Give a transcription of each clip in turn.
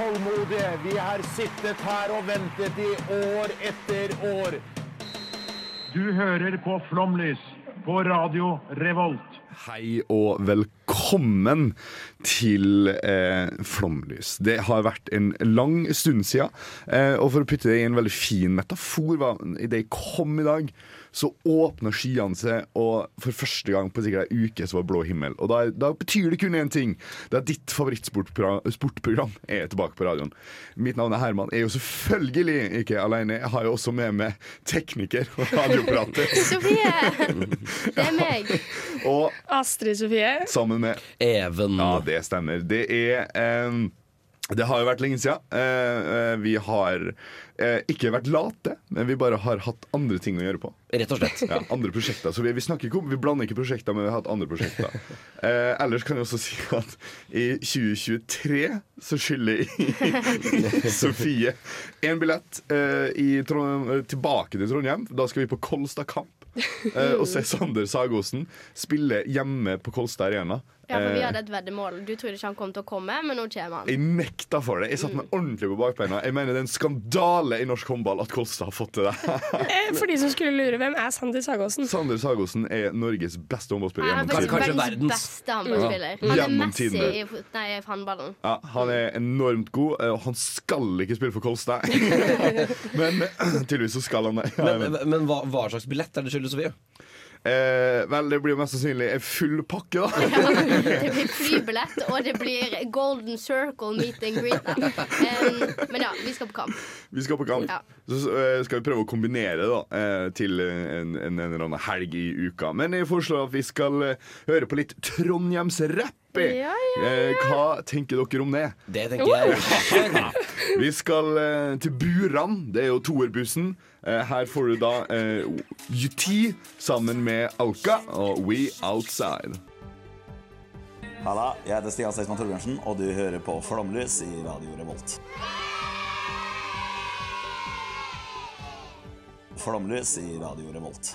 Tålmodige. Vi har sittet her og ventet i år etter år. Du hører på Flomlys på Radio Revolt. Hei og velkommen til eh, Flomlys. Det har vært en lang stund siden. Eh, og for å putte det i en veldig fin metafor, hva, det jeg kom i dag, så åpner skyene seg, og for første gang på sikkert ei uke så var blå himmel. Og da, da betyr det kun én ting. Det er ditt favorittsportprogram er tilbake på radioen. Mitt navn er Herman. Jeg er jo selvfølgelig ikke alene. Jeg har jo også med meg tekniker og radioprater. Sofie! Det er meg. og Astrid Sofie. sammen med Even. Ja, det stemmer. Det er um, Det har jo vært lenge siden. Uh, uh, vi har eh, ikke vært late, men vi bare har hatt andre ting å gjøre på. Rett og slett. Ja, andre prosjekter. Så vi, vi snakker ikke om Vi blander ikke prosjekter, men vi har hatt andre prosjekter. Eh, ellers kan jeg også si at i 2023 så skylder Sofie én billett eh, i Trond tilbake til Trondheim. Da skal vi på Kolstad kamp. Eh, og se Sander Sagosen spille hjemme på Kolstad Arena. Ja, for vi Eh, hadde et veddemål. Du trodde ikke han kom til å komme, men nå kommer han. jeg nekta for det. Jeg satte meg ordentlig på bakbeina. Jeg mener Det er en skandale i norsk håndball at Kolstad har fått til det. Eh, For de som skulle lure, hvem er Sander Sagåsen? Sander Sagosen er Norges beste håndballspiller Han er Kanskje verdens beste håndballspiller. Han er Messi i, nei, i håndballen. Ja, han er enormt god, eh, og han skal ikke spille for Kolstad. men tydeligvis så skal han det. Ja, Men, men, men hva, hva slags billett er det skyldes, Sofie? Eh, vel, det blir mest sannsynlig en full pakke, da. Ja, Det blir flybillett, og det blir Golden Circle meet and greet. Um, men ja, vi skal på kamp. Vi skal på kamp. Ja. Så eh, skal vi prøve å kombinere da, eh, til en, en, en helg i uka. Men jeg foreslår at vi skal eh, høre på litt Trondhjemsrapp. Ja, ja, ja. hva tenker dere om det? Det tenker jeg. Vi skal eh, til Buran. Det er jo toerbussen. Eh, her får du da eh, UT sammen med Alka og We Outside. Halla, jeg heter Stian Seksmann Torbjørnsen, og du hører på Flomlys i Radio Revolt. Flomlys i Radio Revolt.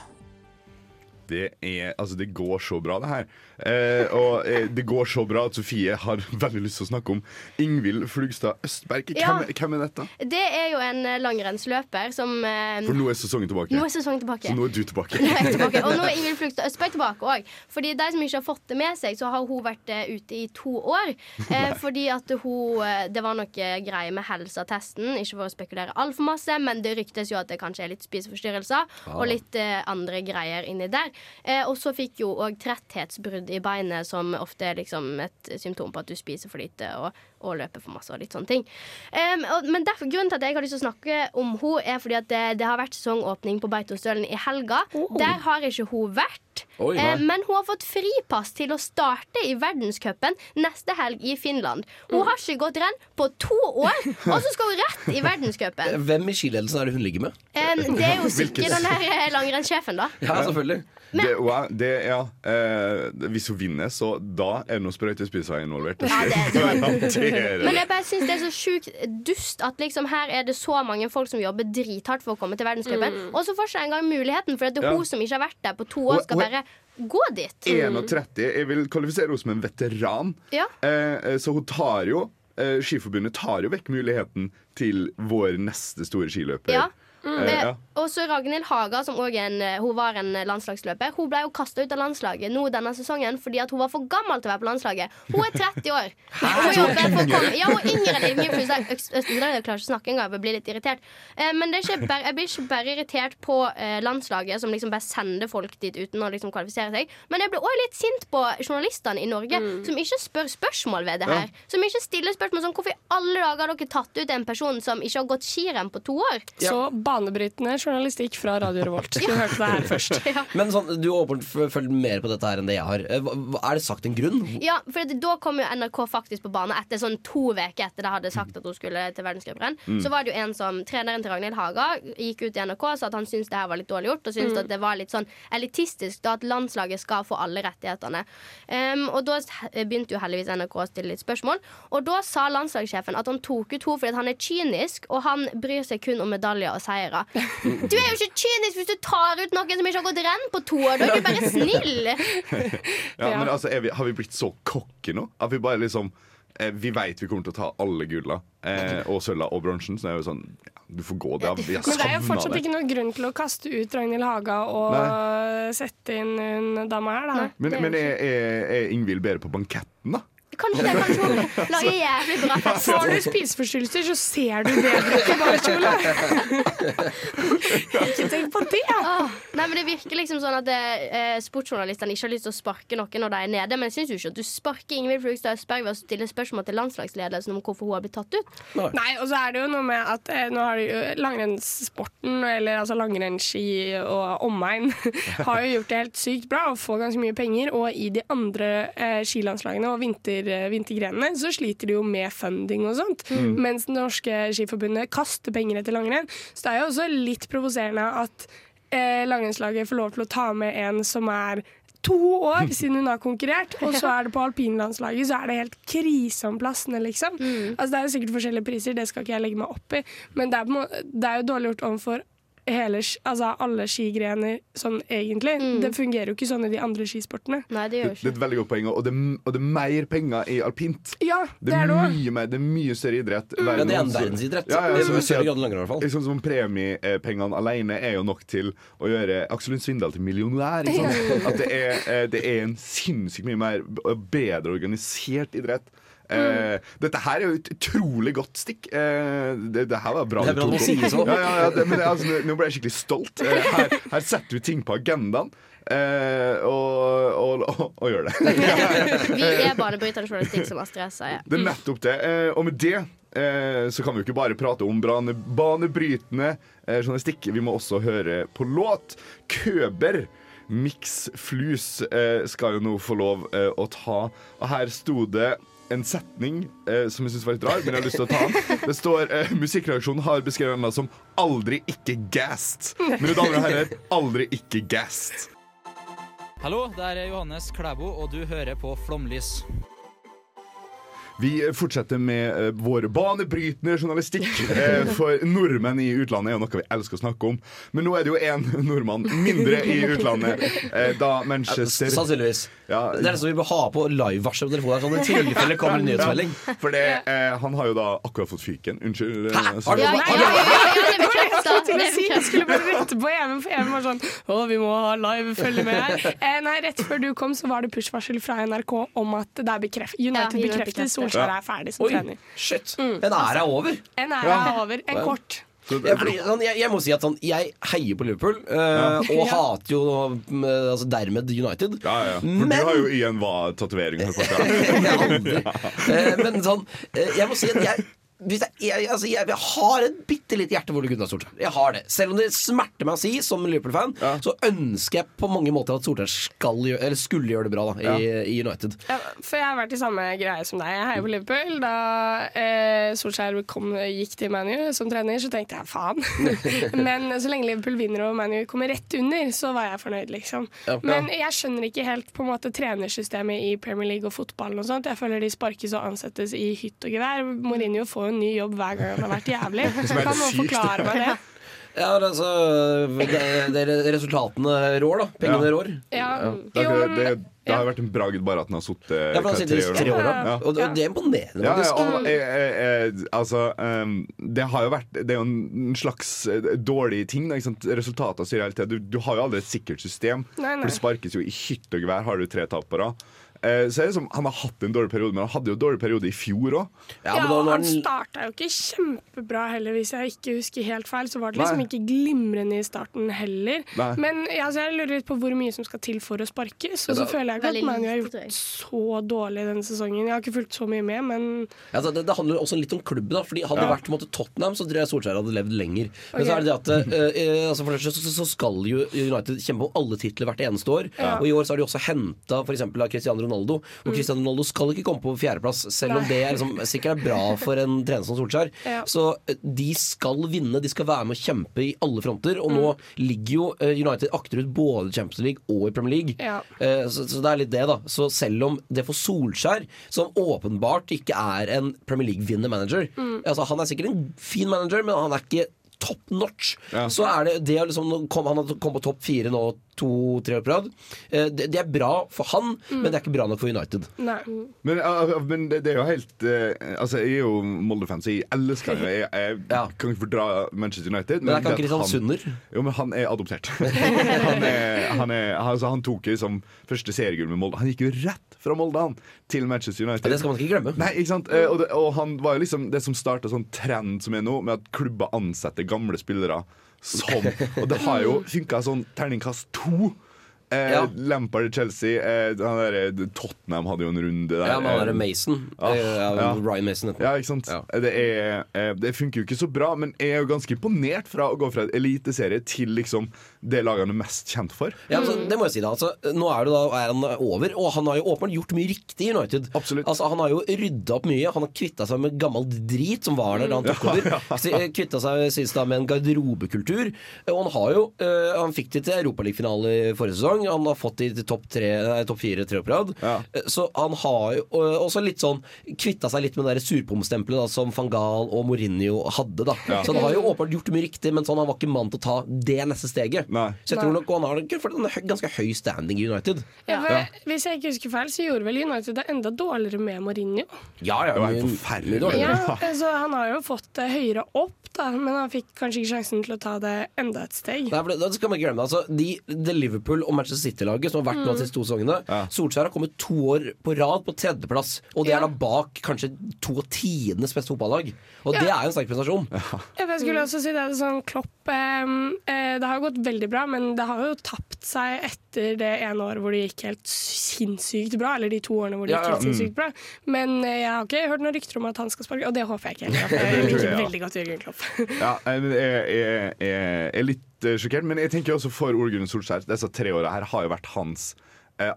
Det er, altså det går så bra, det her. Eh, og eh, det går så bra at Sofie har veldig lyst til å snakke om Ingvild Flugstad Østberg. Hvem, Ja. hvem er dette? Det er jo en eh, langrennsløper som eh, For nå er sesongen tilbake. Nå er sesongen tilbake. Så nå er du tilbake. Nå er tilbake. Og nå er Ingvild Flugstad Østberg tilbake òg. Fordi de som ikke har fått det med seg, så har hun vært eh, ute i to år. Eh, fordi at hun Det var noe greier med helseattesten. Ikke for å spekulere altfor masse, men det ryktes jo at det kanskje er litt spiseforstyrrelser og litt andre greier inni der. Eh, og så fikk jo òg tretthetsbrudd i beinet, som ofte er liksom et symptom på at du spiser for lite og, og løper for masse og litt sånne ting. Um, og, men derfor, grunnen til at jeg har lyst til å snakke om henne, er fordi at det, det har vært sesongåpning på Beitostølen i helga. Der har ikke hun vært. Oi. Eh, men hun har fått fripass til å starte i verdenscupen neste helg i Finland. Hun har ikke gått renn på to år, og så skal hun rett i verdenscupen. Hvem i skiledelsen er det hun ligger med? Det er jo sikkert den her eh, langrennssjefen, da. Ja, selvfølgelig. Det, wow, det, ja, eh, hvis hun vinner, så da er det noen sprøytespisser involvert. Det Ja, det- Men jeg bare synes det er så sjukt dust at liksom her er det så mange folk som jobber drithardt for å komme til verdenscupen, og så får hun ikke engang muligheten, for det er Ja. hun som ikke har vært der på to år, skal bare gå dit. 31. Jeg vil kvalifisere henne som en veteran. Ja. Eh, eh, så hun tar jo eh, Skiforbundet tar jo vekk muligheten til vår neste store skiløper. Ja. Eh, ja. Eh, Og så Ragnhild Haga, som også en, eh, hun var en landslagsløper. Hun ble jo kasta ut av landslaget nå denne sesongen fordi at hun var for gammel til å være på landslaget. Hun er 30 år. Hun jobber for Ja, hun er yngre enn Jeg klarer ikke å snakke engang, jeg blir litt irritert. Eh, Men det er ikke bare, jeg blir ikke bare irritert på eh, landslaget, som liksom bare sender folk dit uten å liksom kvalifisere seg. Men jeg blir òg litt sint på journalistene i Norge som ikke spør spørsmål ved det her. Som ikke stiller spørsmål som hvorfor i alle dager har dere tatt ut en person som ikke har gått skirenn på to år? Så banebrytende journalistikk fra Radio Revolt. Du hørte det her først. Men sånn, du har åpenbart f- mer på dette her enn det jeg har. Eh, Er det sagt en grunn? Ja, for det, Da kom jo NRK faktisk på bane etter sånn to uker etter de hadde sagt at hun skulle til verdenscuprenn. Så var det jo en som, Treneren til Ragnhild Haga gikk ut i NRK og sa at han syntes det her var litt dårlig gjort. Og syntes at det var litt sånn elitistisk da at landslaget skal få alle rettighetene. Um, og Da begynte jo heldigvis NRK å stille litt spørsmål. Og da sa landslagssjefen at han tok ut henne fordi at han er kynisk, og han bryr seg kun om medaljer og seire. Du er jo ikke kynisk hvis du tar ut noen som ikke har gått renn på to år. Da er du bare snill. Ja, men altså, er vi, Har vi blitt så cocky nå? At vi bare liksom eh, Vi vet vi kommer til å ta alle gulla eh, og sølva og bronsen. Så det er jo sånn ja, Du får gå det. Vi har Men det er jo fortsatt det. ikke noen grunn til å kaste ut Ragnhild Haga og sette inn hun dama her, da. Men, men er, er, er Ingvild bedre på banketten, da? Kanskje det, kanskje hun lager jævlig bra fest. Får du spiseforstyrrelser, så ser du bedre på barkjole. Ikke tenk på det! Åh, nei, men Det virker liksom sånn at eh, sportsjournalistene ikke har lyst til å sparke noen når de er nede. Men jeg syns jo ikke at du sparker Ingvild Flugstad Østberg ved å stille spørsmål til landslagsledelsen om hvorfor hun har blitt tatt ut. Nei, og så er det jo noe med at eh, nå har du jo langrennssporten, eller altså langrennsski og omegn, har jo gjort det helt sykt bra og får ganske mye penger. Og i de andre eh, skilandslagene og vinter, eh, vintergrenene så sliter de jo med funding og sånt. Mens det norske skiforbundet kaster penger etter langrenn. Så det er jo også litt provoserende at eh, langrennslaget får lov til å ta med en som er to år siden hun har konkurrert, og så er det på alpinlandslaget, så er det helt krise om plassene, liksom. Altså, det er jo sikkert forskjellige priser, det skal ikke jeg legge meg opp i, men det er, det er jo dårlig gjort overfor hele, altså alle skigrener sånn egentlig. Det fungerer jo ikke sånn i de andre skisportene. Nei, det gjør Det, det er et veldig godt poeng. Og det, og det er mer penger i alpint. Ja, Det det er, det mye, mer, det er mye større idrett. Ja, det er en verdensidrett. Ja, ja, I så hvert fall. Sånn som Premiepengene alene er jo nok til å gjøre Aksel Lund Svindal til millionær. Ikke sant? At det er, eh, det er en sinnssykt mye mer bedre organisert idrett. Eh, dette her er jo et utrolig godt stikk. Eh, det, det her var bra. Det er bra du sier så. Ja, ja, ja, det, men det, altså, nå ble jeg skikkelig stolt. Eh, her, her setter vi ting på agendaen. Uh, og, og, og, og gjør det. Vi er banebrytende journalistikk, som Astrid S sier. Det er nettopp det. Uh, og med det uh, så kan vi jo ikke bare prate om brane, banebrytende journalistikk. Vi må også høre på låt. Køber. Mix Flus eh, skal jo nå få lov eh, å ta. Og her sto det en setning eh, som jeg syns var litt rar, men jeg har lyst til å ta den. Det står eh, Musikkreaksjonen har beskrevet henne som 'aldri ikke gassed'. Mine damer og herrer, aldri ikke gassed. Hallo, det er Johannes Klæbo, og du hører på Flomlys. Vi fortsetter med eh, vår banebrytende journalistikk. Eh, for nordmenn i utlandet er jo noe vi elsker å snakke om. Men nå er det jo én nordmann mindre i utlandet, eh, da Manchester Sannsynligvis. ja, Det er det som vi bør ha på livevarsel på telefonen, sånn i tilfelle kommer en nyhetsmelding. For det, eh, han har jo da akkurat fått fyken. Unnskyld. eh, Hæ? Har du- Ja, ja, ja, ja, ja, det bekreftet. til å si. Jeg skulle bare rette på Even, for Even var sånn Å, vi må ha live, følge med her. Eh, nei, rett før du kom, så var det push-varsel fra NRK om at det er bekreft, United Ja, bekrefter. Solskjær er ferdig som Oi, trener. shit. En ære er over. En ære er over. En kort. Jeg, fordi, sånn, jeg, jeg må si at sånn, jeg heier på Liverpool, eh, og Ja. hater jo mm, altså, dermed United. Ja, ja. For Men- du har jo igjen hva aldri. Eh, men sånn, jeg må si at jeg jeg, jeg, altså, jeg, jeg har et bitte lite hjerte for Ole Gunnar Solskjær. Jeg har det. Selv om det smerter meg å si, som Liverpool-fan, så ønsker jeg på mange måter at Solskjær skal gjøre, eller skulle gjøre det bra da, i, i United. Ja, for jeg har vært i samme greie som deg. Jeg heier på Liverpool. Da eh, Solskjær kom, gikk til ManU som trener, så tenkte jeg faen. Men så lenge Liverpool vinner og ManU kommer rett under, så var jeg fornøyd, liksom. Ja. Men jeg skjønner ikke helt på en måte trenersystemet i Premier League og fotballen og sånt. Jeg føler de sparkes og ansettes i hytt og gevær. Mourinho får jo en ny jobb hver gang han har vært jævlig. Kan noen forklare meg det? Ja, altså det, det, Resultatene rår, da. Pengene Ja. rår. Ja, Det, det, det, det har jo vært en bragd bare at den har sittet Ja, for han tre år. Ja. Og det, det er imponerende, Ja, ja, faktisk. og, jeg, jeg, eh, altså um, Det har jo vært Det er jo en slags eh, dårlig ting. Da. Resultater sier hele tiden du, du har jo aldri et sikkert system. Nei, nei. For det sparkes jo i hytt og gevær. Har du tre tap på rad. Eh, så er det som, Han har hatt en dårlig periode, men han hadde jo en dårlig periode i fjor òg. Ja, Ja, og han starta jo ikke kjempebra heller, hvis jeg ikke husker helt feil. Så var det liksom Nei. ikke glimrende i starten heller. Nei. Men ja, altså, jeg lurer litt på hvor mye som skal til for å sparkes. Og så føler jeg ikke at ManU har gjort så dårlig denne sesongen. Jeg har ikke fulgt så mye med, men altså, det, det handler også litt om klubben. da Fordi Hadde det vært måte, Tottenham, så tror jeg Solskjær hadde levd lenger. Men så er det det at uh, altså, For det så, så skal jo United kjempe om alle titler hvert eneste år. Og i år så har de også henta f.eks. av Cristiano Ronaldo. Og Cristiano Ronaldo skal ikke komme på fjerdeplass, selv om det er liksom, sikkert er bra for en trener som Solskjær. Ja. Så eh, de skal vinne, de skal være med å kjempe i alle fronter. Og nå ligger jo eh, United akterut både i Champions League og i Premier League. Ja. Eh, Så, så det er litt det, da. Så selv om det for Solskjær, som åpenbart ikke er en Premier League-vinnende manager altså Han er sikkert en fin manager, men han er ikke top notch. Ja. Så er det det å liksom kom, Han har kommet på topp fire nå to-tre år på rad. Eh, Det, det er bra for han, men det er ikke bra nok for United. nei. Men, uh, men det, det er jo helt uh, Altså, jeg er jo Molde-fan, så jeg elsker Jeg, jeg Ja. kan ikke fordra Manchester United. Men det er ikke Kristian Kristiansunder. Jo, men han er adoptert. han, er, han, er, altså, han tok jo som første seriegull med Molde. Han gikk jo rett fra Molde han til Manchester United. Ja, det skal man ikke glemme. Nei, ikke sant? Eh, Og, det, og han var jo liksom det som starta sånn trend som er nå, med at klubber ansetter gamle spillere som Og det har jo funka sånn terningkast to. Eh, Ja. Lampard i Chelsea. Eh, han der, eh, Tottenham hadde jo en runde der. Ja, men han derre er Mason. Ah, Eh, ja. Ryan Mason. ja, ikke sant? Ja. Det, er, eh, det funker jo ikke så bra, men jeg er jo ganske imponert fra å gå fra eliteserie til liksom det laget han er mest kjent for. Ja, altså, det må jeg si da altså, Nå er, da, er han over, og han har jo åpenbart gjort mye riktig i United. Absolutt. Altså, han har jo rydda opp mye. Han har kvitta seg med gammel drit som var der da han tok over. Ja, ja. Kvitta seg sist da med en garderobekultur. Og han har jo uh, Han fikk det til europaligafinale i forrige sesong. Han har fått det til topp topp fire tre år på rad. Ja. Eh, Så han har jo uh, også litt sånn kvitta seg litt med det surpomstempelet som van Gaal og Mourinho hadde. da Så han har jo åpenbart gjort mye riktig, men sånn, han var ikke mann til å ta det neste steget. Nei. Så jeg tror nok han har en hø- ganske høy standing i United. Ja, for, Hvis jeg ikke husker feil, så gjorde vel United det enda dårligere med Mourinho. Ja, ja, Det var mye- forferdelig. dårlig. Ja, så Han har jo fått det høyere opp, da, men han fikk kanskje ikke sjansen til å ta det enda et steg. Nei, for det, det skal man ikke glemme altså, de, det Liverpool og Manchester City-laget som har vært nå de siste to sesongene Solskjær har kommet to år på rad på tredjeplass, og det Ja. er da bak kanskje to av tidenes beste fotballag. Og Ja. det er jo en sterk prestasjon. Ja, for Jeg skulle også si det, er sånn Klopp eh, eh, Det har gått veldig bra, men det har jo tapt seg etter det ene året hvor det gikk helt sinnssykt bra. Eller de to årene hvor det Ja, gikk ja. helt sinnssykt bra. Men eh, jeg har ikke hørt noen rykter om at han skal sparke, og det håper jeg ikke heller. Jeg liker ja. veldig godt Jørgen Klopp. Ja, jeg er litt eh, sjokkert, men jeg tenker også for Ole Gunnar Solskjær Disse tre åra her har jo vært hans eh,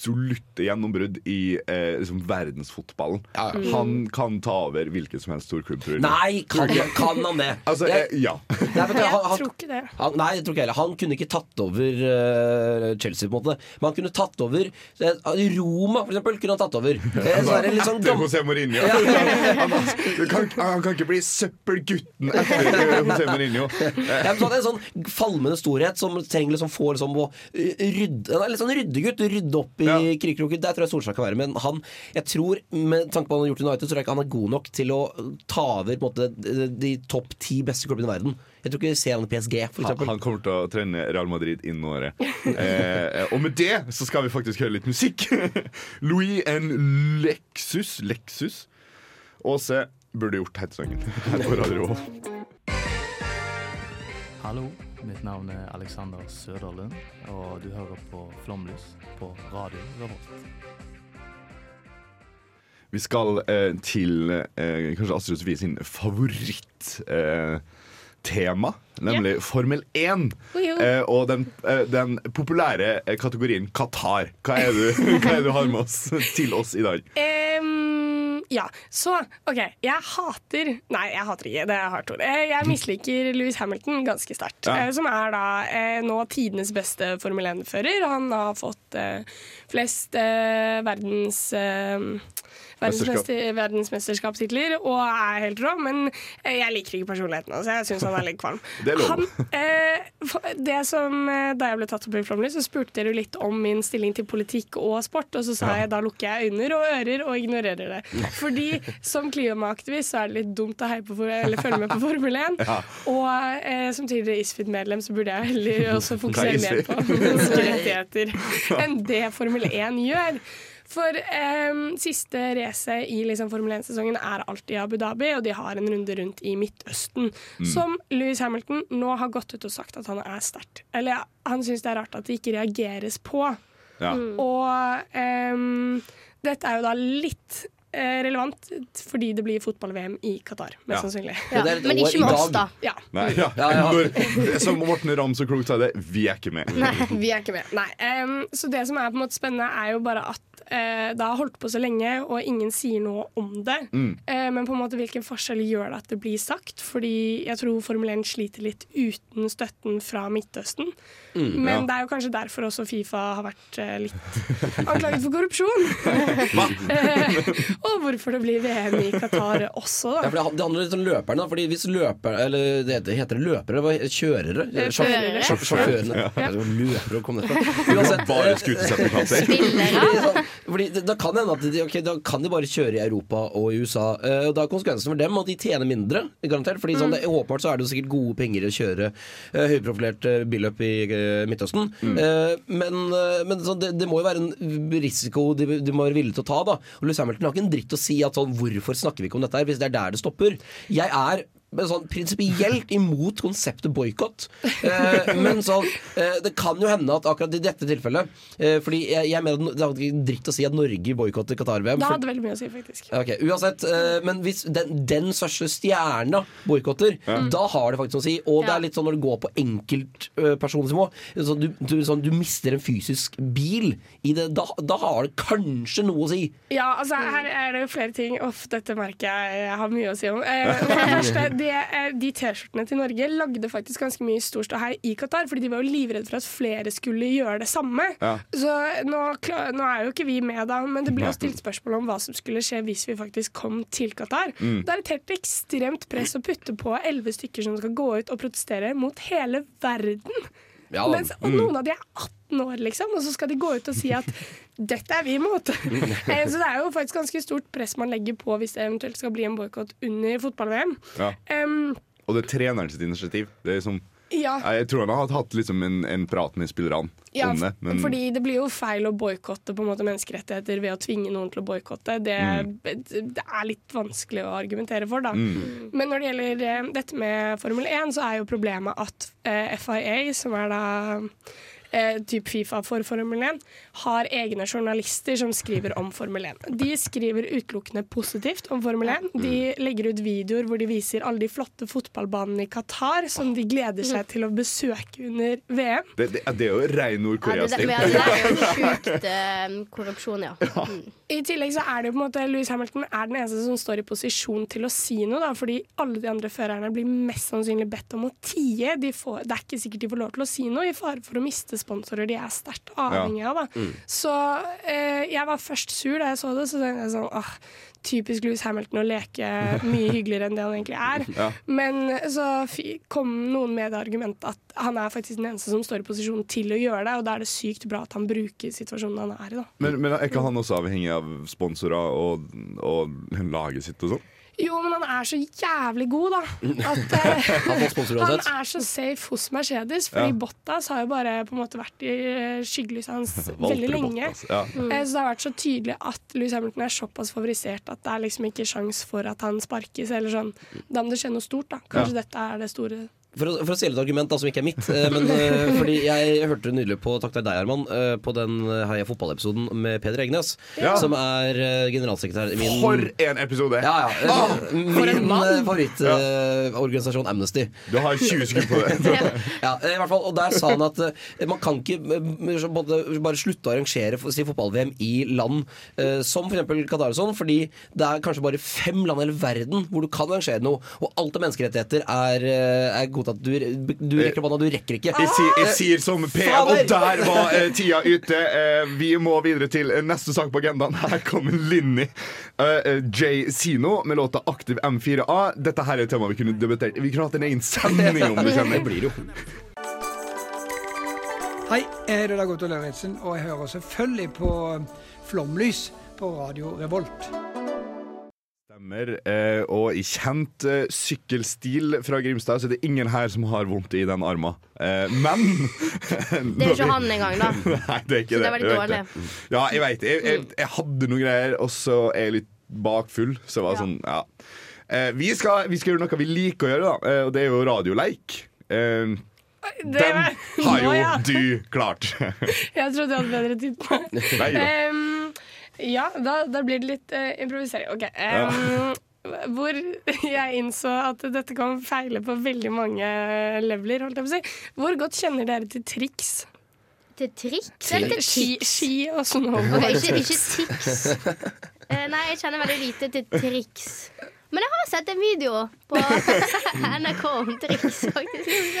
absolutte gjennombrudd i eh, liksom verdensfotballen. Ja, ja. Han kan ta over hvilken som helst storklubb, tror jeg. Nei, kan, kan han det? Altså, Jeg- eh, ja. Nei, du, Jeg han, han, tror ikke det. han, nei, jeg tror ikke heller. Han kunne ikke tatt over uh, Chelsea, på en måte. Men han kunne tatt over eh, Roma, for eksempel. Kunne han tatt over. Eh, så er det litt sånn Etter José Mourinho. Han, han, kan, han kan ikke bli søppelgutten etter José Mourinho. Ja, men så han er en sånn falmende storhet som trenger liksom få liksom å rydde Han er litt sånn ryddegutt. Rydde opp i Ja. krikroker. Der tror jeg Solskjær kan være. Men han, jeg tror, med tanke på hva han har gjort i United, så tror jeg ikke han er god nok til å ta over på en måte, de, topp ti beste klubbene i verden. Jeg tror ikke vi ser han i PSG, for Han, eksempel. han kommer til å trene Real Madrid innen året. Eh, og med det så skal vi faktisk høre litt musikk. Louis N. Lexus Lexus. Åse burde gjort hetesangen her på Radio Hallo, mitt navn er Alexander Søderlund, og du hører på Flomlys på Radio Revolt. Vi skal eh, til eh, kanskje Astrid Sofie sin favorittema. Eh, tema, nemlig Formel 1. Eh, og den, eh, den populære eh, kategorien Qatar. Hva er, det, hva er det du har med oss til oss i dag? Em, ja, så OK. Jeg hater Nei, jeg hater ikke. Det er hardt ord. Eh, Jeg misliker Louis Hamilton ganske sterkt. Ja. eh, Som er da eh, nå tidenes beste Formel 1-fører. Han har fått flest verdens eh, verdensmester- verdensmesterskapstitler og er helt rå, men jeg liker ikke personligheten hans. Jeg syns han er litt kvalm. Det er. Han, eh, det som, eh, da jeg ble tatt opp i Flåmlys, så spurte dere litt om min stilling til politikk og sport, og så sa jeg da lukker jeg øyne og ører og ignorerer det. Fordi som klimaaktivist så er det litt dumt å for, eller følge med på Formel 1. Og eh, som tidligere ISFID-medlem så burde jeg heller også fokusere er mer på menneskerettigheter enn det Formel 1 gjør. For em, siste race i liksom Formel 1-sesongen er alltid i Abu Dhabi, og de har en runde rundt i Midtøsten. Som Louis Hamilton nå har gått ut og sagt at han er sterkt. Eller ja, han syns det er rart at det ikke reageres på. Ja. Og em, dette er jo da litt eh, relevant fordi det blir fotball-VM i Qatar, mest Ja. sannsynlig. Ja. Men ikke med oss, da. Ja. Nei, ja. Ja, ja. Når, som Morten Ramm så klokt sa det, vi er ikke med. Nei, Vi er ikke med. Nei. em, så det som er på en måte spennende, er jo bare at eh, det har holdt på så lenge, og ingen sier noe om det. Eh, men på en måte hvilken forskjell gjør det at det blir sagt? Fordi jeg tror Formel 1 sliter litt uten støtten fra Midtøsten. Men ja. det er jo kanskje derfor også Fifa har vært eh, litt anklaget for korrupsjon. Og hvorfor det blir VM i Qatar også, Ja, da. for det, det handler litt om løperne. Fordi hvis løper, eller det heter, heter det løpere? Hva, kjørere? Eh, Sjåf- førere. sjåf- Sjåførene. Ja. Løpere kom det fra. Uansett, Bare skutesertifikater. Spillere. Fordi, sånn, Da kan det hende at de, okay, da kan de bare kjøre i Europa og i USA. Eh, og Da er konsekvensen for dem at de tjener mindre, garantert. Fordi sånn, det, Åpenbart så er det jo sikkert gode penger å kjøre uh, høyprofilert uh, billøp i Midtøsten. Eh, men eh, men sånn, det, det må jo være en risiko de, de må være villige til å ta. da Og Louis Hamilton har ikke en dritt å si at sånn, hvorfor snakker vi ikke om dette her, hvis det er der det stopper. Jeg er sånn prinsipielt imot konseptet boikott. Eh, men sånn eh, Det kan jo hende at akkurat i dette tilfellet eh, Fordi jeg, jeg mener at det er ikke dritt å si at Norge boikotter Qatar-VM. Det for- hadde veldig mye å si, faktisk. Okay, Uansett, eh, men hvis den, den største stjerna boikotter, da har det faktisk noe å si. Og det er litt sånn når det går på enkeltpersonsnivå. Sånn, du, du, sånn, du mister en fysisk bil i det, da, da har det kanskje noe å si. Ja, altså her er det jo flere ting Uff, dette merker jeg jeg har mye å si om. Eh, det eh, De T-skjortene til Norge lagde faktisk ganske mye storståhei i Qatar, fordi de var jo livredde for at flere skulle gjøre det samme. Ja. Så nå, nå er jo ikke vi med da, men det ble jo stilt spørsmål om hva som skulle skje hvis vi faktisk kom til Qatar. Det er et helt ekstremt press å putte på elleve stykker som skal gå ut og protestere mot hele verden. Ja, Mens, og noen av de er 18 år, liksom, og så skal de gå ut og si at dette er vi imot. Eh, så det er jo faktisk ganske stort press man legger på hvis det eventuelt skal bli en boikott under fotball-VM. Ja. Um, Og det er treneren sitt initiativ. Det er som, ja, jeg tror han har hatt liksom en, en prat med spillerne ja, om det. Men fordi det blir jo feil å boikotte menneskerettigheter ved å tvinge noen til å boikotte. Det, det er litt vanskelig å argumentere for, da. Men når det gjelder eh, dette med Formel 1, så er jo problemet at eh, FIA, som er da eh, typ Fifa for Formel 1, har egne journalister som skriver om Formel 1. De skriver utelukkende positivt om Formel 1. De legger ut videoer hvor de viser alle de flotte fotballbanene i Qatar som de gleder seg til å besøke under VM. det, det, det er jo rein Ja, det, Nord-Korea-stil. det, det er jo sjukt eh, korrupsjon, ja. ja. I tillegg så er det jo på en måte Louis Hamilton er den eneste som står i posisjon til å si noe, da, fordi alle de andre førerne blir mest sannsynlig bedt om å tie. De får, det er ikke sikkert de får lov til å si noe, i fare for å miste sponsorer de er sterkt avhengig av. Da. Så eh, jeg var først sur da jeg så det, så tenkte jeg sånn åh, typisk Louis Hamilton å leke mye hyggeligere enn det han egentlig er. Ja. Men så kom noen med det argumentet at han er faktisk den eneste som står i posisjon til å gjøre det, og da er det sykt bra at han bruker situasjonen han er i. da. Men, men er ikke han også avhengig av sponsorer og, og laget sitt og sånn? Jo, men han er så jævlig god, da. At, eh, Han er så safe hos Mercedes, fordi Ja. Bottas har jo bare på en måte vært i eh, skyggelyset hans veldig lenge. Bottas, Ja. mm. Så det har vært så tydelig at Louis Hamilton er såpass favorisert at det er liksom ikke sjans for at han sparkes, eller sånn. Da må det skje noe stort, da. Kanskje dette er det store For å, for å stjele et argument da, som ikke er mitt. eh, Men eh, fordi jeg hørte nydelig på Takk til deg, Herman, eh, på den Heia fotballepisoden med Peder Egnes, Ja. som er generalsekretær i min For en episode! ja, ja. Ah! Min favorittorganisasjon Amnesty. Du har 20 sekunder på det. Ja, i hvert fall, og Der sa han at man kan ikke både, bare slutte å arrangere si fotball-VM i land som f.eks. Qatar og sånn, fordi det er kanskje bare fem land i hele verden hvor du kan arrangere noe, og alt av menneskerettigheter er, eh, godtatt. Du, du rekker opp hånda, du rekker ikke. Jeg sier, jeg sier som Per, og der var eh, tida ute. Eh, vi må videre til eh, neste sak på agendaen. Her kommer Linni uh, eh, J. Sino med låta 'Aktiv M4A'. Dette her er et tema vi kunne debattert. Vi kunne hatt en egen sending om du kjenner. Det blir jo. Hei, jeg heter Dag Otto Lauritzen, og jeg hører selvfølgelig på Flomlys på Radio Revolt. Stemmer. Eh, og i kjent eh, sykkelstil fra Grimstad så er det ingen her som har vondt i den armen. Eh, men Det er jo ikke han engang, da. Nei, det er ikke Så det. det var litt dårlig. Ja, jeg veit det. Jeg, jeg, jeg hadde noen greier, og så er jeg litt bakfull. Så det ja. sånn, ja. Eh, vi, skal, vi skal gjøre noe vi liker å gjøre, da, eh, og det er jo radioleik. Eh, Det den har jo du klart. Jeg trodde jeg hadde bedre tid på. Nei da. Em, ja, da, da blir det litt uh, improvisering. Ok. em, Hvor jeg innså at dette kan feile på veldig mange leveler. Holdt jeg på å si. Hvor godt kjenner dere til triks? Til triks eller til Ski, ski og snowboard. Okay, ikke, ikke tics. uh, nei, jeg kjenner veldig lite til triks. Men jeg har sett en video på NRK om triks, faktisk.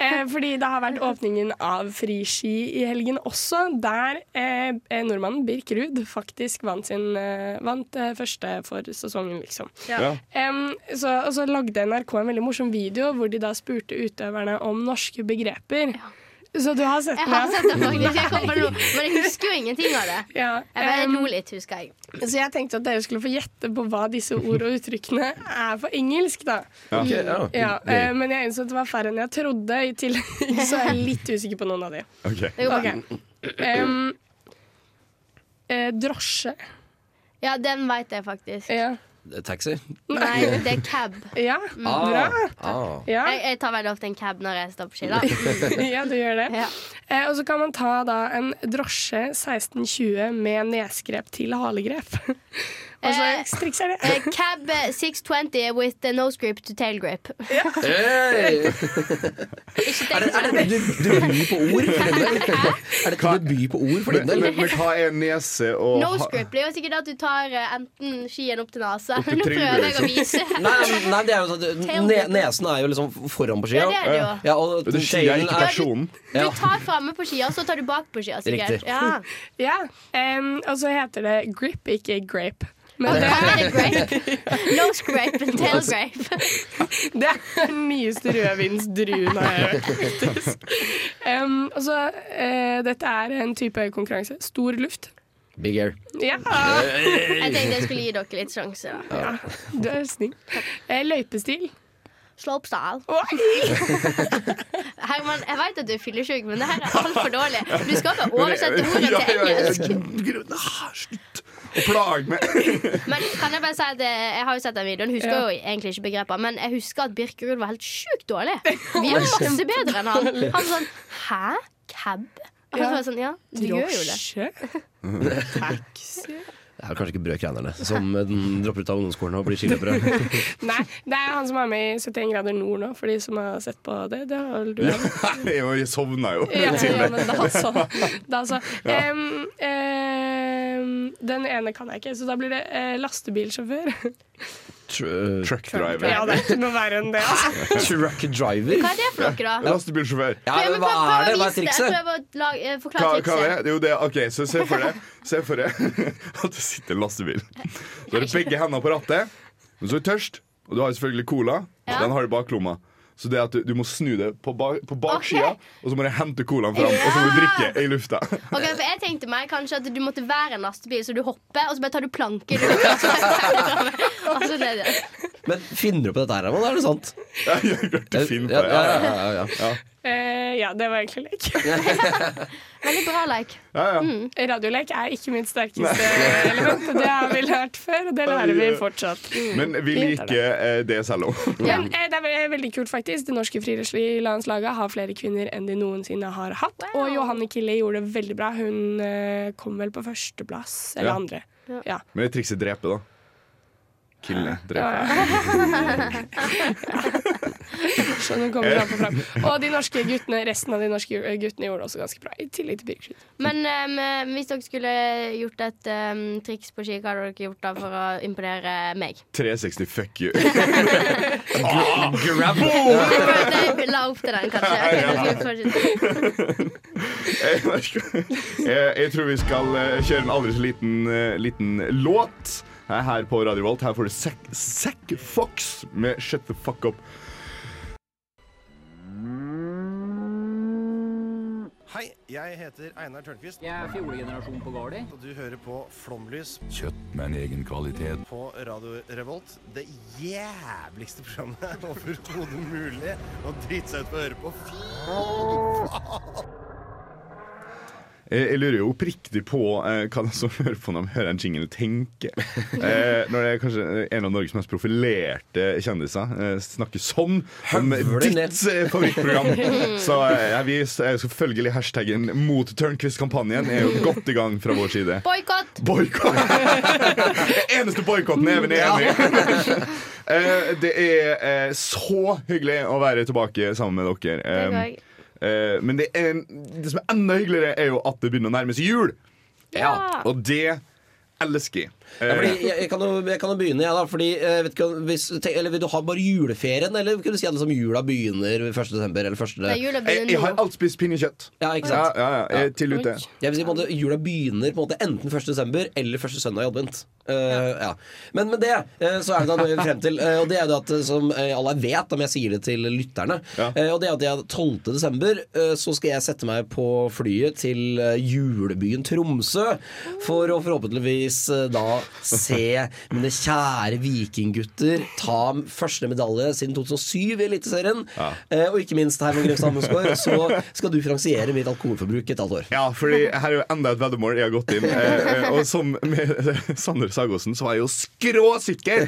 Eh, fordi det har vært åpningen av friski i helgen også, der eh, eh, nordmannen Birk Ruud faktisk vant, sin, eh, vant eh, første for sesongen, liksom. Ja. Så, og så lagde NRK en veldig morsom video hvor de da spurte utøverne om norske begreper. Så du har sett Jeg har sett det faktisk, jeg kom på men jeg husker jo ingenting av det. Ja, Jeg bare um, lo litt, husker jeg. så jeg tenkte at dere skulle få gjette på hva disse ord og uttrykkene er på engelsk, da. Ja. Ok, ja. Ja, Gøy. eh, men jeg innså at det var færre enn jeg trodde. I tillegg så er jeg litt usikker på noen av de. Okay. Det går bra. Ok. Em, eh, drosje. Ja, den veit jeg faktisk. Ja. Taxi. Nei, det er cab. ja. Ah, Bra. ah. Ja. Jeg, jeg tar veldig ofte en cab når jeg står på ski. da. ja, du gjør det. Ja. Eh, og så kan man ta da en drosje 1620 med nesgrep til halegrep. Hva slags triks er det? Eh, Cab eh, 620 with the nose grip to tail grip. Hey! Er det, er det du, på ord for din del? Er dette debut på ord for din Men, del? men, men hva er nese og Nose ha- grip blir jo sikkert at du tar eh, enten skien opp til nesa. Nå prøver jeg å vise. Nei, nei, det er jo sånn ne, Nesen er jo liksom foran på skia. Ja, det er det jo. Ja, og skia er ikke personen. Du Ja. tar framme på skia, så tar du bak på skia. sikkert. Riktig. Ja. Ja, Um, og så heter det grip, ikke grape. Men det, er det grape? Nose grape and tail grape. det er den nyeste rødvinsdruen har jeg hørt. faktisk. Em, og så, eh, dette er en type konkurranse. Stor luft. Big air. Ja, Jeg tenkte jeg skulle gi dere litt sjanse. Ja. du er snill. Eh, løypestil. Slopestyle. Herman, jeg vet at du er fyllesyk, men det her er altfor dårlig. Du skal ikke oversette ordet til engelsk. Slutt å plage meg. Men kan jeg bare si at eh, jeg har jo sett den videoen, husker Ja. jo egentlig ikke begrepet men jeg husker at Birkerud var helt sjukt dårlig. Vi er masse bedre enn han. Han var sånn Hæ? Cab? Og så var sånn, ja, du gjør jo det. Drosje. Taxi. Det er kanskje ikke brødkranerne som eh, den dropper ut av ungdomsskolen og blir skiløpere. Nei, det er han som er med i 71 grader nord nå, for de som har sett på det. Det har vel du Nei, jeg sovna jo. Ja, ja, det. men da så. Da så. Ja. Um, um, den ene kan jeg ikke, så da blir det uh, lastebilsjåfør. Tr- Truck driver. Ja, det er ikke noe verre enn det. Altså. Truck driver. Hva er det for noe, da? Lastebilsjåfør. Ja, men hva er det? Hva er trikset? Prøv å lage- eh, Hva, forklare hva er trikset. det? Det er jo det. OK, så se for deg Se for deg at det sitter en lastebil. Så har du begge hendene på rattet, men så er du tørst, og du har selvfølgelig cola. Ja. Den har du bak lomma. Så det at du, du må snu det på, ba på baksida, baksida, og så må du hente colaen fram, og så må du drikke i lufta. Ok, for Jeg tenkte meg kanskje at du måtte være en lastebil, så du hopper, og så bare tar du planker. lufta, det, igjen. Men finner du på dette her, eller Er det sant? Ja, jeg har klart å finne på Ja, det. ja, Ja, ja, ja, ja. Eh, det var egentlig lek. Veldig bra lek. ja, ja. Mm. Radiolek er ikke mitt sterkeste element. og Det har vi lært før, og det lærer vi fortsatt. Men vi liker det selv Men eh, det er veldig kult, faktisk. Det norske friidrettslandslaget har flere kvinner enn de noensinne har hatt. Wow. Og Johanne Kille gjorde det veldig bra. Hun eh, kom vel på førsteplass, eller Ja. andre. Ja. Men det trikset drepe, da. Kille. Drepe. Så kommer fram fram. Og de norske guttene, resten av de norske guttene gjorde det også ganske bra. I tillegg til Birkskyt. Men um, hvis dere skulle gjort et um, triks på ski, hva hadde dere gjort da for å imponere meg? 360 fuck you. Grab. Jeg la opp til den, kanskje. Jeg, tror vi skal eh, kjøre en aldri så liten, eh, liten låt her, på Radio Volt. Her får du Zack Fox med Shut the Fuck Up. Hei, jeg heter Einar Tørnquist. Jeg er fjolegenerasjon på Gardi. Og du hører på Flomlys Kjøtt med en egen kvalitet. på Radio Revolt. Det jævligste programmet overhodet mulig å drite seg ut på å høre på. Fy faen! Jeg, jeg lurer jo oppriktig på eh, hva de som hører på når de hører en jingle, tenker. Eh, når det er kanskje en av Norges mest profilerte kjendiser eh, snakker sånn om ditt eh, favorittprogram. Så eh, vi er selvfølgelig hashtaggen mot Tørnquist-kampanjen er jo godt i gang fra vår side. Boikott! Boikott! Eneste boikotten er vi enig i. Eh, det er eh, så hyggelig å være tilbake sammen med dere. Eh, eh, men det, er, det som er enda hyggeligere, er jo at det begynner å nærme seg jul. Ja. Og det elsker jeg. Ja, fordi jeg, jeg, kan jo, jeg kan jo begynne, jeg, da. Fordi, eh, vet ikke, om- hvis, tenk, eller Vil du ha bare juleferien, eller kunne du si at liksom jula begynner 1. desember? Eller 1. Det er jula jeg, jeg har nå. alt spist pinnekjøtt. Ja, ikke Ja, sant? ja, ja, jeg er til ute. Jeg vil si på en måte Jula begynner på en måte enten 1. desember eller første søndag i advent. Eh, ja. Men med det eh, så er det da noe vi vil frem til. eh, og det er det at eh, som eh, alle vet, om jeg sier det til lytterne Ja. eh, Og det er at jeg 12. desember eh, så skal jeg sette meg på flyet til eh, julebyen Tromsø. For å forhåpentligvis eh, da se mine kjære vikinggutter ta første medalje siden 2007 i Eliteserien. Ja. Eh, og ikke minst Herman Grev Musgaard, så skal du finansiere mitt alkoholforbruk et halvt år. Ja, fordi her er jo enda et veddemål jeg har gått inn. Eh, eh, og som med Sander Sagosen så var jeg jo skråsikker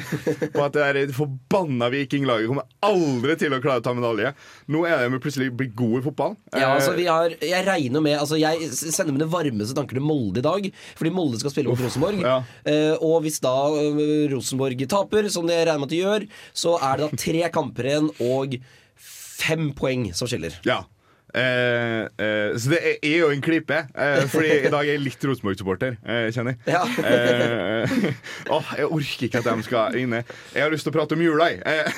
på at det der forbanna vikinglaget kommer aldri til å klare å ta medalje. Nå er de plutselig blitt gode i fotball. Ja, Eh, altså vi har, Jeg regner med altså Jeg sender mine varmeste tanker til Molde i dag, fordi Molde skal spille mot Rosenborg. ja. Eh, og hvis da eh, Rosenborg taper, som det regner med at de gjør, så er det da tre kamper igjen og fem poeng som skiller. Ja. Eh, eh, så det er, er jo en klype. Eh, fordi i dag er jeg litt Rosenborg-supporter, eh, kjenner jeg. Ja. Eh, åh, jeg orker ikke at de skal inne. Jeg har lyst til å prate om jula. Eh,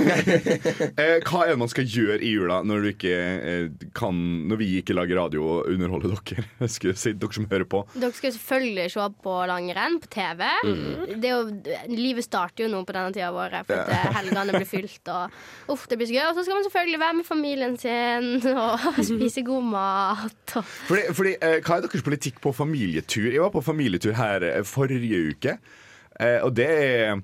eh, hva er det man skal gjøre i jula når, du ikke, eh, kan, når vi ikke lager radio og underholder dere? Si dere som hører på. Dere skal selvfølgelig se på langrenn på TV. Mm. Det er jo, livet starter jo nå på denne tida av året, for at helgene blir fylt. Og uff, det blir så gøy. Og så skal man selvfølgelig være med familien sin og spise god mat. Og Fordi, fordi, eh, hva er deres politikk på familietur? Jeg var på familietur her eh, forrige uke, eh, og det er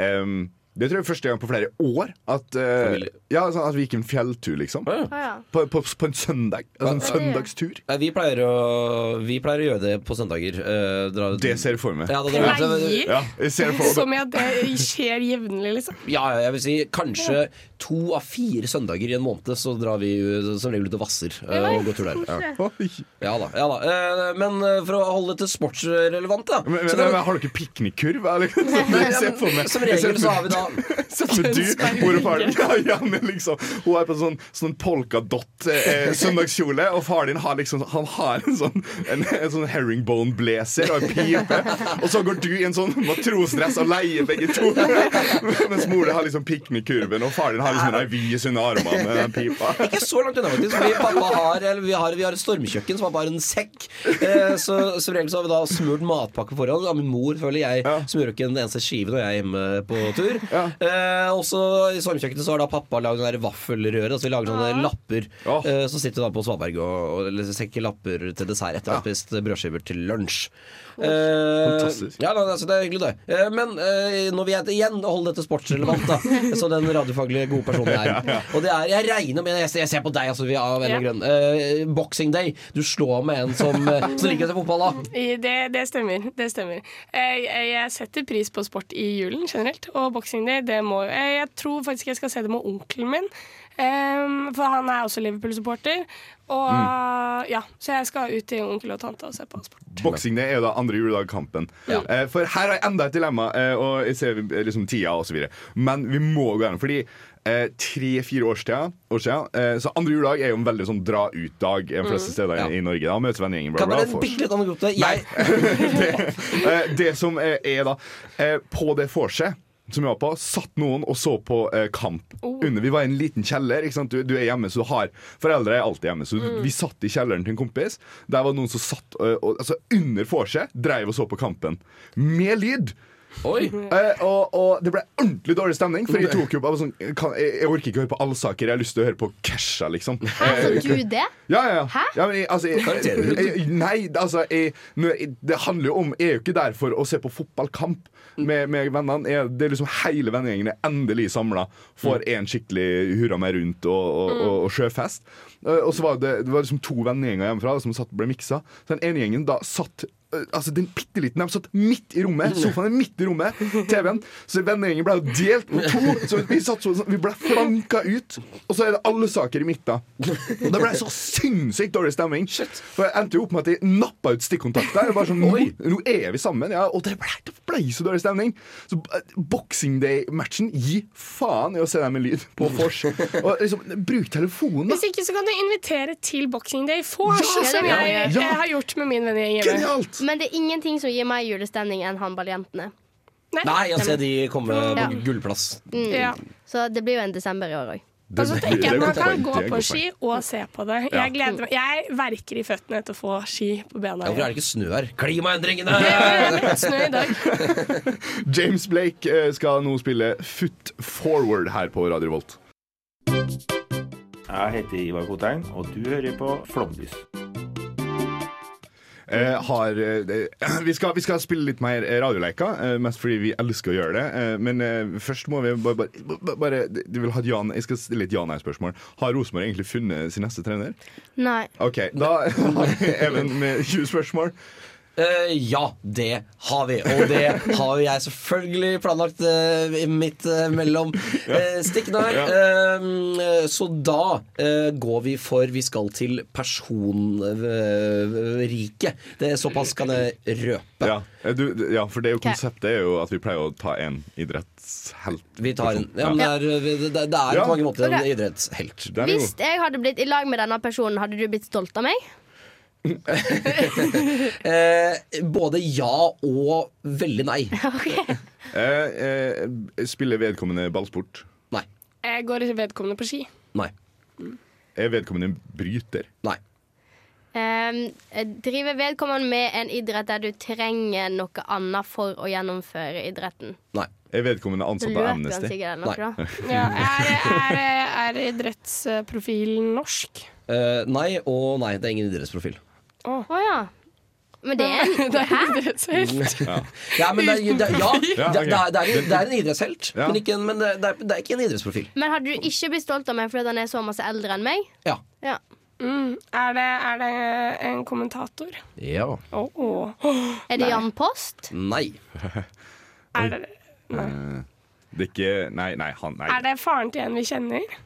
em, Det tror jeg er første gang på flere år at, uh, ja, sånn at vi gikk en fjelltur, liksom. Ja. Ja. På, på, på en søndag. Altså en søndagstur. Vi pleier, å, vi pleier å gjøre det på søndager. Uh, dra, Det ser jeg for meg. ja, Pleier? Ja, jeg ser det for Som i at det skjer jevnlig, liksom. Ja, jeg vil si kanskje to av fire søndager i en måned så drar vi som regel ut og vasser uh, og går tur der. Ja. Ja da. ja da Eh, Men for å holde det til sportsrelevant, da. Men, men, så kan men, har piknikkurv? for men meg- Som regel så har vi da Meg du, mor og far ja, ja, liksom, Hun er på sånn, sånn polkadott eh, søndagskjole, og far din har liksom Han har en sånn, en, en sånn herringbone-blazer og en pipe. Og så går du i en sånn matrosdress og leier begge to. Mens mor har liksom piknikkurven, og far din har liksom en vis under armene med den pipa. Ikke så langt unna, faktisk. Vi, pappa har, eller vi, har, vi har et stormkjøkken som har bare en sekk. Eh, så som regel så har vi da smurt matpakke foran. Ja, min mor, føler jeg, Ja. smører ikke en eneste skive når jeg er hjemme på tur. Ja. Eh, også i stormkjøkkenet så har da pappa lagd der vaffelrøre. Altså vi lager sånne lapper. Ja. Eh, så sitter vi da på svaberg og, og og sekker lapper til dessert etter å ha spist brødskiver til lunsj. Eh, Fantastisk. Ja, da, altså, det er hyggelig, det. Eh, men eh, nå vil jeg igjen holder dette sportsrelevant, da. Så den radiofaglige gode personen jeg er. Og det er, jeg regner med Jeg ser, jeg ser på deg, altså, vi er av en eller annen grunn. Eh, boxing Day. Du slår med en som, eh, som liker å se fotball, da. Det, det stemmer. det stemmer jeg, jeg, setter pris på sport i julen generelt, og Boxing Day det må jeg, jeg tror faktisk jeg skal se det med onkelen min. Ehm, for han er også Liverpool-supporter. Og ja, Så jeg skal ut til onkel og tante og se på sport. Boxing det er jo da andre juledag-kampen. Ja. Uh, for her har jeg enda et dilemma, uh, og jeg ser eh, liksom tida og så videre. Men vi må gå gjennom, fordi eh, tre-fire år siden, år siden eh, Så andre juledag er jo en veldig sånn dra ut-dag de fleste steder Ja. i Norge. Da møtes vennegjengen. Kan bare en bitte anekdote. Jeg, det, eh, det som er, er da eh, På det vorset som jeg var på, satt noen og så på eh, kamp. Under, Vi var i en liten kjeller. Ikke sant? Du, du er hjemme, så du har Foreldre er alltid hjemme. Så vi satt i kjelleren til en kompis. Der var noen som satt eh, og, altså, under vorset, dreiv og så på kampen. Med lyd! Eh, og, og det ble ordentlig dårlig stemning, for jeg tok jo bare sånn kan, jeg, jeg orker ikke å høre på allsaker, jeg har lyst til å høre på Kesha, liksom. Hæ, så du det? Ja, ja, ja. Hæ? ja men altså, jeg, jeg, nei, altså jeg, Det handler jo om Jeg er jo ikke der for å se på fotballkamp med, med vennene. Er, det er liksom Hele vennegjengen er endelig samla for en skikkelig hurra meg rundt og, og, og, og sjøfest. Eh, Og så var det, det var liksom to vennegjenger hjemmefra som satt ble miksa. Så den ene gjengen da satt Altså den bitte liten, De satt midt i rommet. Sofaen er midt i rommet. TV-en. Så vennegjengen ble jo delt på to. Så vi, satt sånn, vi ble flanka ut. Og så er det alle saker i midten. Og det ble så sinnssykt dårlig stemning. Shit. For jeg endte jo opp med at de nappa ut stikkontakter. Bare sånn, nå, nå er vi sammen. Ja, og det ble, det ble så dårlig stemning. Så eh, Boxing Day-matchen, gi faen i å se dem med lyd på vors. Og liksom, bruk telefonen, Hvis ikke så kan du invitere til Boxing Day Vors, Ja, det som jeg, jeg. jeg har gjort med min vennegjeng hjemme. Genialt! Men det er ingenting som gir meg julestemning enn håndballjentene. Nei, jeg ser de komme Ja. på gullplass. Mm. Ja. Så det blir jo en desember i år òg. Og så tenker jeg at man kan gå på ski og se på det. Ja. Jeg, gleder meg. jeg verker i føttene etter å få ski på bena. Hvorfor er det ikke snø her? Klimaendringene! Det er litt snø i dag. James Blake eh, skal nå spille Foot Forward her på Radio Volt. Jeg heter Ivar Kotein, og du hører på Flomlys. Eh, har, eh, vi, skal, vi skal spille litt mer radioleker, eh, mest fordi vi elsker å gjøre det. Eh, men eh, først må vi bare, bare, bare du vil ha Jan, Jeg skal stille et ja-nei-spørsmål. Har Rosenborg egentlig funnet sin neste trener? Nei. OK, da har vi Even med 20 spørsmål. Eh, ja, det har vi. Og det har jo jeg selvfølgelig planlagt midt eh, mellom uh, stikkene her. Eh, så da eh, går vi for Vi skal til personriket. det er såpass kan jeg røpe. Ja, du, ja for det er jo konseptet er jo at vi pleier å ta en idrettshelt. Vi tar en ja, men det, er, det, det er Ja. på mange måter en idrettshelt. Hvis jeg hadde blitt i lag med denne personen, hadde du blitt stolt av meg? Eh, både ja og veldig nei. Eh, eh, spiller vedkommende ballsport? Nei. Jeg går vedkommende på ski. Nei. Er vedkommende bryter? Nei. Um, driver vedkommende med en idrett der du trenger noe annet for å gjennomføre idretten? Nei. Er vedkommende ansatt av Amnesty? Nok, Nei. Ja, er, er, er idrettsprofilen norsk? Eh, nei og nei. Det er ingen idrettsprofil. Å ja. Men det er en Det er idrettshelt. Ja. Ja, men det, er- det, ja, det, det, er, det, er, det er en idrettshelt, Ja. men, ikke, en- men er, det er ikke en idrettsprofil. Men hadde du ikke blitt stolt av meg fordi han er så masse eldre enn meg? Ja. Ja. Mm. Er, det, er det en kommentator? Ja. Oh, oh. Oh, Er det Jan Post? Nei. Er det, nei. Eh, Det er ikke Nei, nei, han nei. er det faren til en vi kjenner?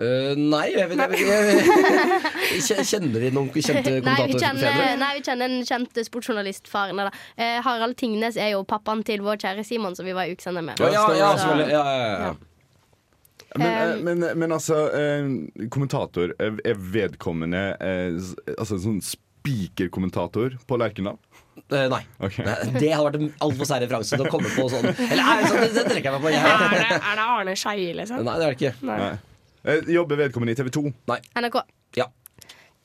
Eh, nei, jeg vet jeg, Kjenner de noen kjente kommentatorfedre? nei, vi kjenner en kjent sportsjournalist. Faren, da. Eh, Harald Tingnes er jo pappaen til vår kjære Simon, som vi var i ukesende med. Ja, ja, ja, Så- Ja, ja, ja. Men, eh, men, men altså, eh, kommentator Er vedkommende eh, Altså sånn spikerkommentator på Lerkendal? Uh, nei. Ok. Det hadde vært en altfor sær referanse til å komme på sånn. Eller nei, sånn, det, det trekker jeg meg på. Er det, er det Arne Skeie, liksom? nei, det er det ikke. Nei. Nei. Eh, Jobber vedkommende i TV 2? NRK. Ja.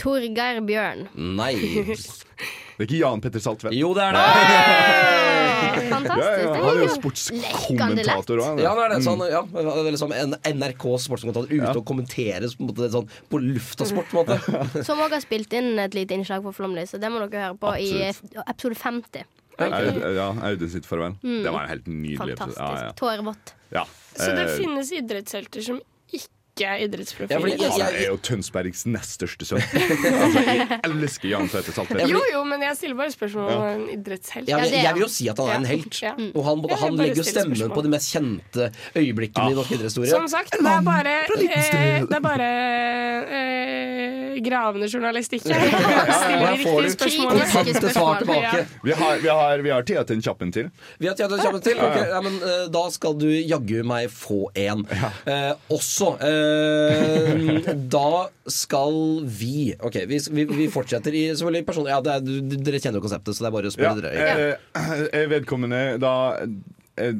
Torgeir Bjørn. Nei. Det er ikke Jan Petter Saltvedt? Jo, det er det. Fantastisk. Ja, ja, han er jo sportskommentator òg. Ja, er det. Sånn, ja, eller som en NRK sportskommentator ute og kommenterer på, en måte, sånn, på lufta sport. På en måte. Som også har spilt inn et lite innslag på Flomlys, så det må dere høre på i episode 50. Ja, Audun sitt farvel. Mm. Det var en helt nydelig episode. Fantastisk. Ja, ja. Tårevått. Ja. Så det Eh, finnes idrettshelter som ikke er idrettsprofil. Ja, fordi jeg- Han er jo Tønsbergs nest største sønn. altså, jeg elsker Jan Petter Saltvedt. Jo, jo, men jeg stiller bare spørsmål om Ja. en idrettshelt. Ja, jeg vil jo si at han er en helt. Ja. Og han, han legger jo stemmen spørsmål. på de mest kjente øyeblikkene i norsk idrettshistorie. Som sagt, det er bare, eh, det er bare eh, gravende journalistikk. Jeg stiller riktige spørsmål. kontante svar tilbake. Vi har, vi, har, vi har tida til en kjappen til. Vi har tida til til. Ok, ja, men eh, Da skal du jaggu meg få en. Eh, også eh, Da skal vi Ok, vi, vi, vi fortsetter i selvfølgelig person... Ja, det er, dere kjenner jo konseptet, så det er bare å Ja, spørre dere. eh, er vedkommende da eh,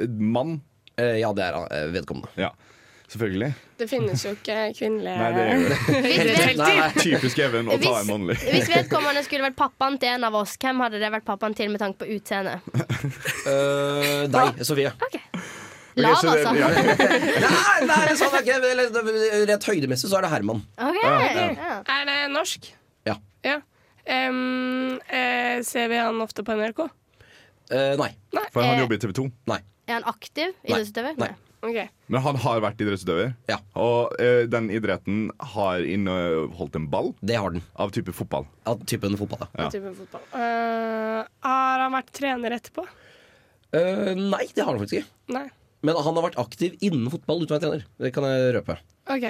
eh, mann? Eh, ja, det er han, eh, vedkommende. Ja. Selvfølgelig. Det finnes jo ikke kvinnelige Nei, det er jo det. idrettshelter. Typisk Even å ta en mannlig. Hvis vedkommende skulle vært pappaen til en av oss, hvem hadde det vært pappaen til med tanke på utseende? Uh, deg, Sofie. Lav, okay, det- altså. ja. Nei, nei, det er sånn, ok, rett høydemessig så er det Herman. Okay. Ja. ja. Er det norsk? Ja. Ja. Um, eh, ser vi han ofte på NRK? Uh, nei. For han jobber i TV 2. Nei. Er han aktiv idrettsutøver? Nei. Okay. Men han har vært idrettsutøver, og eh, den idretten har inneholdt en ball. Det har den Av type fotball. Av typen fotball, ja. Ja. Typen fotball. Uh, har han vært trener etterpå? Uh, nei, det har han faktisk ikke. Nei. Men han har vært aktiv innen fotball uten å være trener. Det kan jeg røpe. Ok.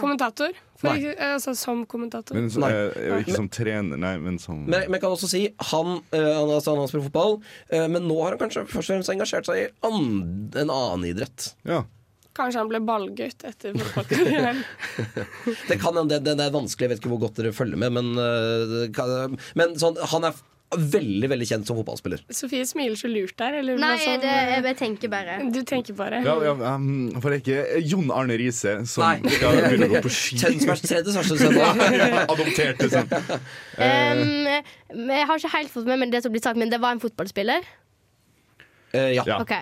Kommentator? For, Nei. ikke- altså, som kommentator? Men så, Nei. eh, ikke som trener, nei, men som Men, men jeg kan også si han, eh, han, altså, han spiller fotball, eh, men nå har han kanskje først og fremst engasjert seg i an, en annen idrett. Ja. Kanskje han ble ballgutt etter fotballkarrieren? Det kan hende, det, det er vanskelig, jeg vet ikke hvor godt dere følger med, men, eh, det men sånn, han er veldig veldig kjent som fotballspiller. Sofie smiler så lurt der. Eller Nei, sånn, det, jeg bare tenker bare. Du tenker bare. Ja, ja, um, for det er ikke Jon Arne Riise som Nei. skal begynne å gå på ski. Tønsbergs tredje største sønn. Ja, Adopterte sønn. Eh, Um, jeg har ikke helt fått med meg det som blir sagt, men det var en fotballspiller? Uh, ja. Ok.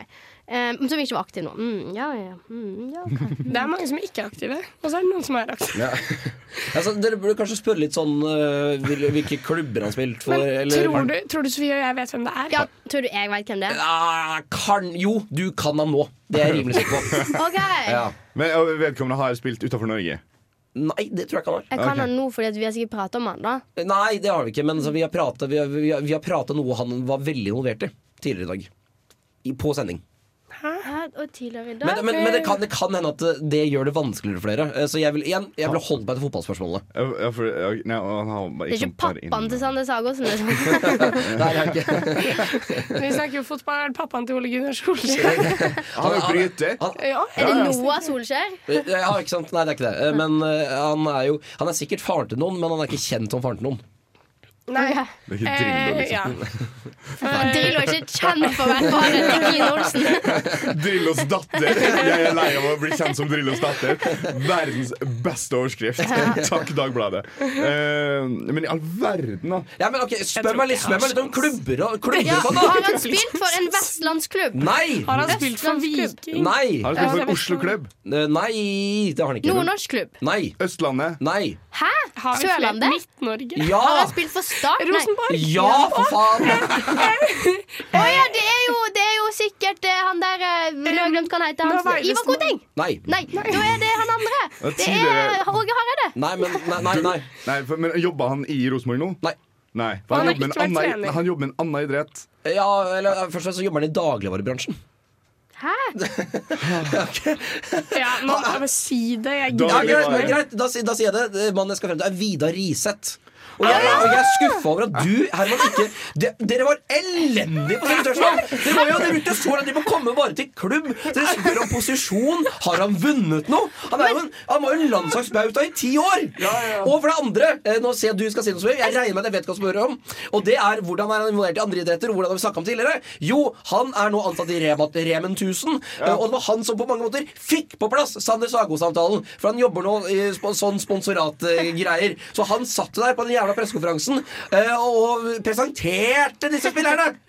Um, som ikke var aktiv nå. Mm, ja, ja. Mm, ja okay. Det er mange som ikke er aktive, og så er det noen som er aktive. Ja. Altså, dere burde kanskje spørre litt sånn uh, hvil- hvilke klubber han spilte spilt for. Men eller- tror du, tror du Sofie og jeg vet hvem det er? Ja, tror du jeg vet hvem det er? Ja, kan, jo, du kan han nå. Det er jeg rimelig sikker på. okay. Ja. Men vedkommende har spilt utenfor Norge. Nei, det tror jeg ikke han har. Jeg kan okay. han nå fordi at vi har sikkert pratet om han da. Nei, det har vi ikke, men så vi har pratet noe han var veldig involvert i tidligere i dag. I, på sending. Og tidligere i dag? Men, men, men det, kan, det kan hende at det- gjør det vanskeligere for dere. Eh, Så jeg vil, igjen, jeg vil holde meg til fotballspørsmålene. Ja, for, ja, nei, han har bare Det er ikke pappaen til Sander Sagosen, liksom. Nei, det er. Vi snakker jo fotball. Er det pappaen til Ole Gunnar Solskjær? Han er jo bryter. Ja. Er det Noah Solskjær? Ja, ikke sant? Nei, det er ikke det. Eh, Men eh, han er jo Han er sikkert faren til noen, men han er ikke kjent som faren til noen. Nei. Det er ikke Drillo, Eh, liksom. ja. Drillo er ikke kjent for å være faren til Kine Olsen. Drillos datter. Jeg er lei av å bli kjent som Drillos datter. Verdens beste overskrift. Takk, Dagbladet. Eh, men i all verden, da. Ja, men ok, Spør meg litt, spør meg litt om klubber og klubber Ja, har han spilt for en vestlandsklubb? Nei! Har han spilt for Viking? Nei! Har han spilt for Oslo klubb? Eh, Nei, det har han ikke. Nordnorsk klubb? Nei. Østlandet? Nei. Hæ? Sørlandet? Midt-Norge? Ja! Har han spilt for Start? Nei. Rosenborg? Ja, for faen! Å ja, det er jo, det er jo sikkert eh, han der eh, Nå har jeg glemt hva han heter. Han, Veilesen. Ivar Koteng! Nei. Nei, da er det han andre. Ja, Det er tidligere- Åge Hareide. Nei, men Nei, nei. nei. Nei, for, men Jobber han i Rosenborg nå? Nei. Nei, for Han han, har jobber med ikke en vært annen, trener. han jobber med en annen idrett. Ja, eller eh, Først og fremst så jobber han i dagligvarebransjen. Hæ? Ja, nå, bare si det. Jeg Ja, gidder greit, ikke mer. greit da, da sier jeg det. Mannen jeg skal frem til, er Vidar Riseth. Og jeg, og jeg er skuffa over at du, Herman, ikke de, Dere var elendige på Sølvtørsdag! Dere var jo dere brukte så langt, de må komme bare til klubb. Dere spør om posisjon. Har han vunnet noe? Han, er jo en, han var jo en landslagsbauta i ti år! Og for det andre, eh, nå ser jeg at du skal si noe som jeg regner med at jeg vet hva du spør om. Og det er hvordan er han involvert i andre idretter, og hvordan har vi snakka om tidligere? Jo, han er nå ansatt i Remat, Remen 1000, eh, og det var han som på mange måter fikk på plass Sander Sago-samtalen. For han jobber nå i sånn sponsoratgreier. Så han satt der på den jævla pressekonferansen eh, og presenterte disse spillerne.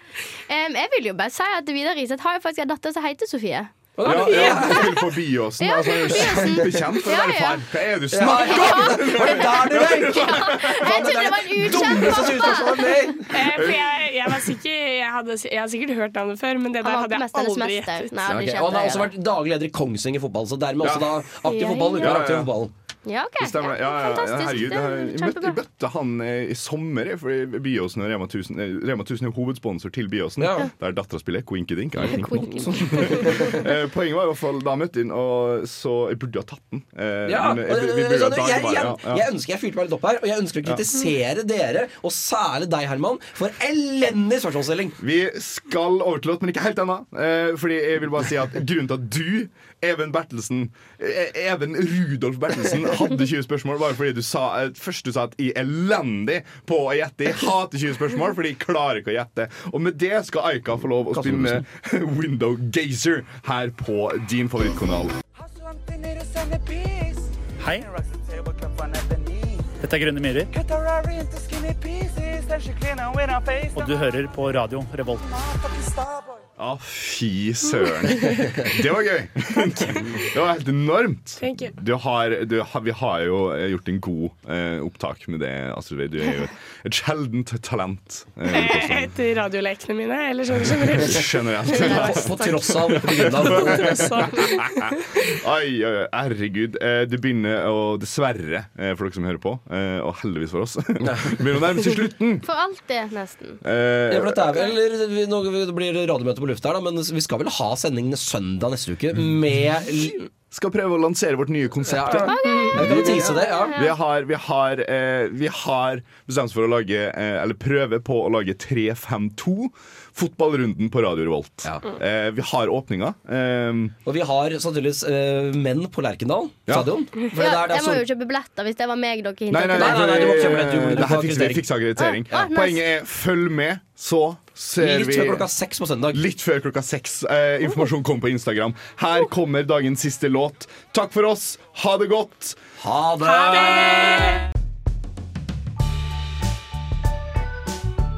Um, jeg vil jo bare si at Vidar Riseth har jo faktisk en datter som heter Sofie. Ja, ja, han spiller på Byåsen. Ja, altså, kjempekjent Ja, ja. Hva er det du snakker om?! Var det der du røyk? Jeg trodde det var en ukjent pappa. Eh, for jeg, jeg var sikker jeg, hadde, jeg har sikkert hørt navnet før, men det der hadde jeg aldri gjettet. Ja, han har også ja. vært daglig leder i Kongsvinger fotball, så dermed også da aktiv Ja, fotball. ja. Ikke aktiv fotball. Ja, ok. Det stemmer. Ja, ja, ja, herregud, Det jeg, er møtte, kjempebra. jeg møtte han i sommer, for Byåsen og Rema 1000 eh, Rema 1000 er hovedsponsor til Byåsen. Ja. Der dattera spiller. Quinkydink. Poenget var i hvert fall da jeg møtte inn, og så jeg burde ha tatt den. Ja, men jeg- vi burde sånn, jeg, jeg, ja, ja. jeg ønsker jeg fyrte meg litt opp her, og jeg ønsker å kritisere dere, og særlig deg, Herman, for elendig spørsmålsstilling. Vi skal over til låt, men ikke helt ennå. Eh, fordi jeg vil bare si at grunnen til at du, Even Bertelsen eh, Even Rudolf Bertelsen, hadde 20 spørsmål, bare fordi du sa eh, først du sa at jeg er elendig på å gjette. Jeg hater 20 spørsmål fordi jeg klarer ikke å gjette. Og med det skal Aika få lov å spille Window Gazer her på din favorittkanal. Hei. Dette er Grønne myrer. Og du hører på radio Revolt. Å, fy søren. Det var gøy. Det var helt enormt. Du har, du har, vi har jo eh, gjort en god eh, opptak med det, Astrid. Du er jo et sjeldent talent. Eh, Etter radiolekene mine, eller sånn generelt? Generelt. På, på. På tross av. Oi, oi, herregud. Eh, Det begynner å Dessverre, eh, for dere som hører på, eh, og heldigvis for oss, begynner å nærme seg slutten. For alltid, nesten. Eh, Ja, for dette er vel eller, vi- nå blir det radiomøte på lufta her, da, men vi skal vel ha sendingene søndag neste uke med Skal prøve å lansere vårt nye konsept. Ja, kan jo ja. Vi har, vi har, eh, vi har bestemt oss for å lage eh, Eller prøve på å lage 3-5-2. Fotballrunden på Radio Revolt. Eh, vi har åpninga. Eh, Og vi har sannsynligvis eh, menn på Lerkendal Ja. stadion. For Ja, det er jeg må jo kjøpe billetter hvis det var meg dere Nei, nei, hintet nei, nei, nei, du må kjøpe billett, du- du det her fikser vi fikser akkreditering. Ah, nice. Poenget er følg med, så ser Litt vi før klokka seks på søndag. Litt før klokka seks. Eh, informasjon kommer på Instagram. Her kommer dagens siste låt. Takk for oss. Ha det godt. Ha det!